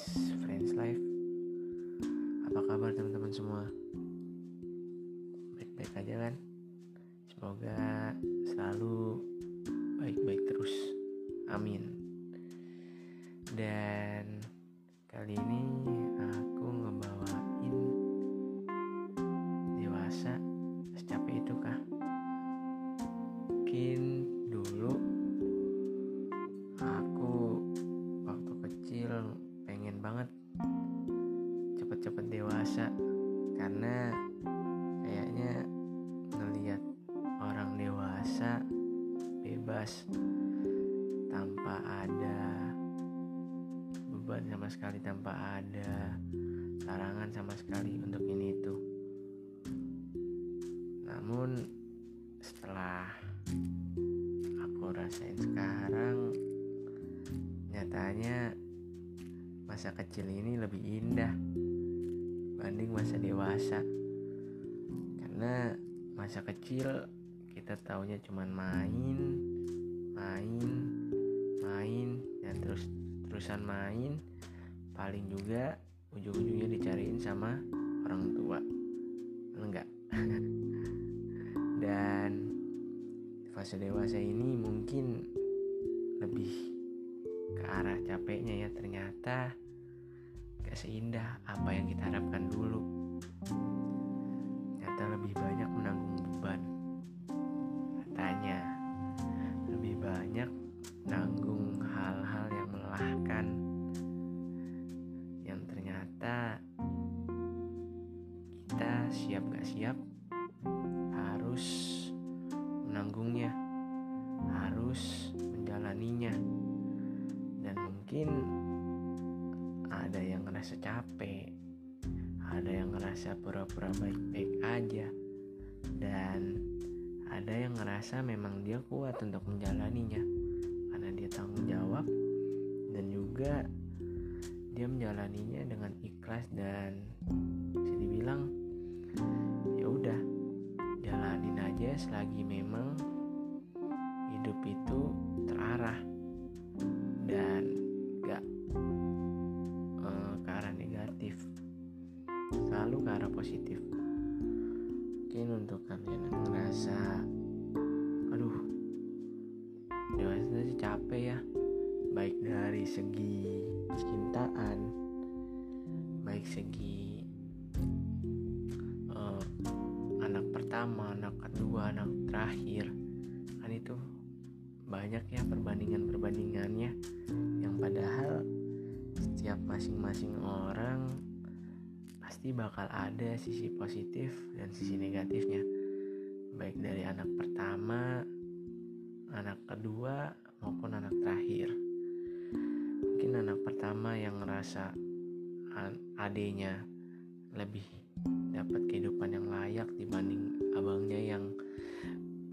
podcast Friends Life Apa kabar teman-teman semua? Baik-baik aja kan? Semoga selalu baik-baik terus Amin Dan kali ini karena kayaknya ngelihat orang dewasa bebas tanpa ada beban sama sekali tanpa ada larangan sama sekali untuk ini itu. Namun setelah aku rasain sekarang nyatanya masa kecil ini lebih indah banding masa dewasa. Karena masa kecil kita taunya cuman main main main dan terus terusan main. Paling juga ujung-ujungnya dicariin sama orang tua. Enggak dan fase dewasa ini mungkin lebih ke arah capeknya ya ternyata gak seindah apa yang kita harapkan dulu. Ternyata lebih banyak menanggung beban. Katanya lebih banyak nanggung hal-hal yang melelahkan. Yang ternyata kita siap gak siap ngerasa capek. Ada yang ngerasa pura-pura baik-baik aja. Dan ada yang ngerasa memang dia kuat untuk menjalaninya. Karena dia tanggung jawab. Dan juga dia menjalaninya dengan ikhlas dan bisa dibilang ya udah jalanin aja selagi memang hidup itu terarah dan gak negatif. Selalu ke arah positif. Mungkin untuk kalian yang ngerasa aduh dewasa sih capek ya. Baik dari segi cintaan baik segi uh, anak pertama anak kedua anak terakhir kan itu banyak ya perbandingan-perbandingannya. Yang padahal setiap masing-masing orang pasti bakal ada sisi positif dan sisi negatifnya. Baik dari anak pertama anak kedua maupun anak terakhir. Mungkin anak pertama yang ngerasa adenya lebih dapat kehidupan yang layak dibanding abangnya yang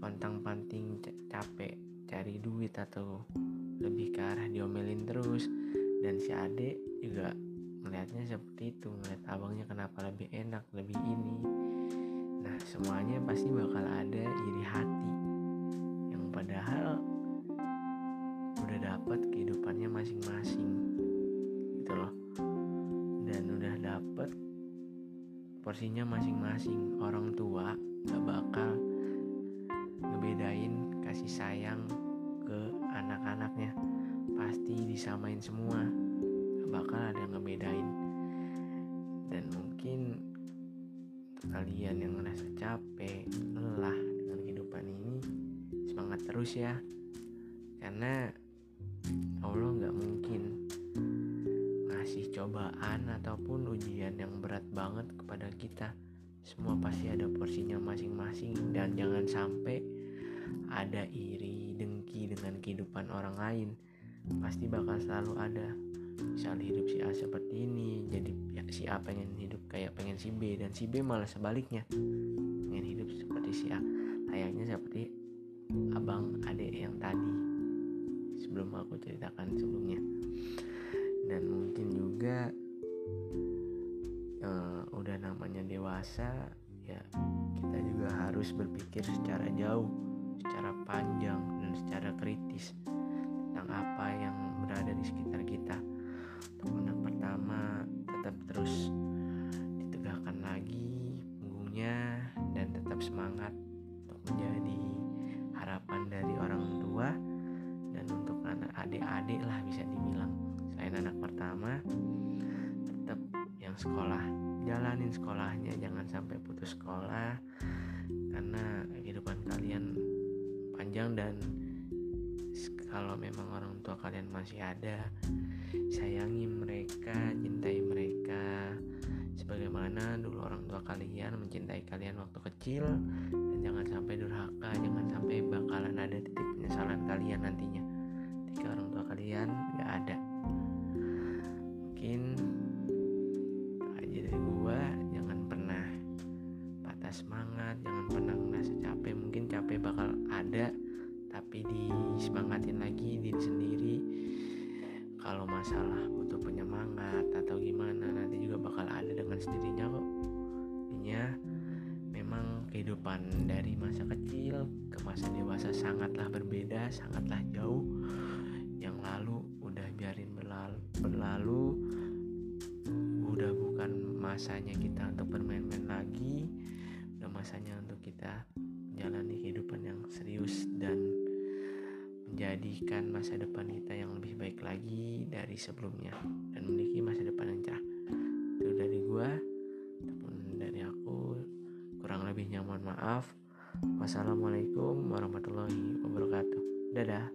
pantang-panting capek cari duit atau lebih ke arah diomelin terus si adek juga melihatnya seperti itu melihat abangnya kenapa lebih enak lebih ini. Nah semuanya pasti bakal ada iri hati yang padahal udah dapat kehidupannya masing-masing gitu loh. Dan udah dapat porsinya masing-masing. Orang tua gak bakal ngebedain kasih sayang ke anak-anaknya. Pasti disamain semua bakal ada yang ngebedain. Dan mungkin kalian yang ngerasa capek lelah dengan kehidupan ini semangat terus ya. Karena Allah gak mungkin ngasih cobaan ataupun ujian yang berat banget kepada kita. Semua pasti ada porsinya masing-masing dan jangan sampai ada iri dengki dengan kehidupan orang lain. Pasti bakal selalu ada misal hidup si A seperti ini jadi ya, si A pengen hidup kayak pengen si B dan si B malah sebaliknya. Pengen hidup seperti si A. Layaknya seperti abang adik yang tadi sebelum aku ceritakan sebelumnya. Dan mungkin juga uh, udah namanya dewasa ya kita juga harus berpikir secara jauh secara panjang dan secara kritis tentang apa yang berada di sekitar kita Tongkonan pertama tetap terus ditegakkan lagi punggungnya dan tetap semangat untuk menjadi harapan dari orang tua dan untuk anak adik-adik lah bisa dibilang. Selain anak pertama tetap yang sekolah jalanin sekolahnya jangan sampai putus sekolah karena kehidupan kalian panjang dan kalau memang orang tua kalian masih ada sayangi mereka cintai mereka. Sebagaimana dulu orang tua kalian mencintai kalian waktu kecil dan jangan sampai durhaka jangan sampai bakalan ada titik penyesalan kalian nantinya. Ketika orang tua kalian gak ada. Mungkin aja dari gua. Jangan pernah patah semangat jangan pernah ngerasa capek. Mungkin capek bakal ada tapi disemangatin lagi diri sendiri kalau masalah butuh penyemangat atau gimana nanti juga bakal ada dengan sendirinya kok. Intinya memang kehidupan dari masa kecil ke masa dewasa sangatlah berbeda sangatlah jauh. Yang lalu udah biarin berlalu udah bukan masanya kita untuk bermain-main lagi. Udah masanya untuk kita menjalani kehidupan yang serius dan menjadikan masa depan kita yang lebih baik lagi dari sebelumnya dan memiliki masa depan yang cerah. Itu dari gua ataupun dari aku. Kurang lebihnya mohon maaf. Wassalamualaikum warahmatullahi wabarakatuh. Dadah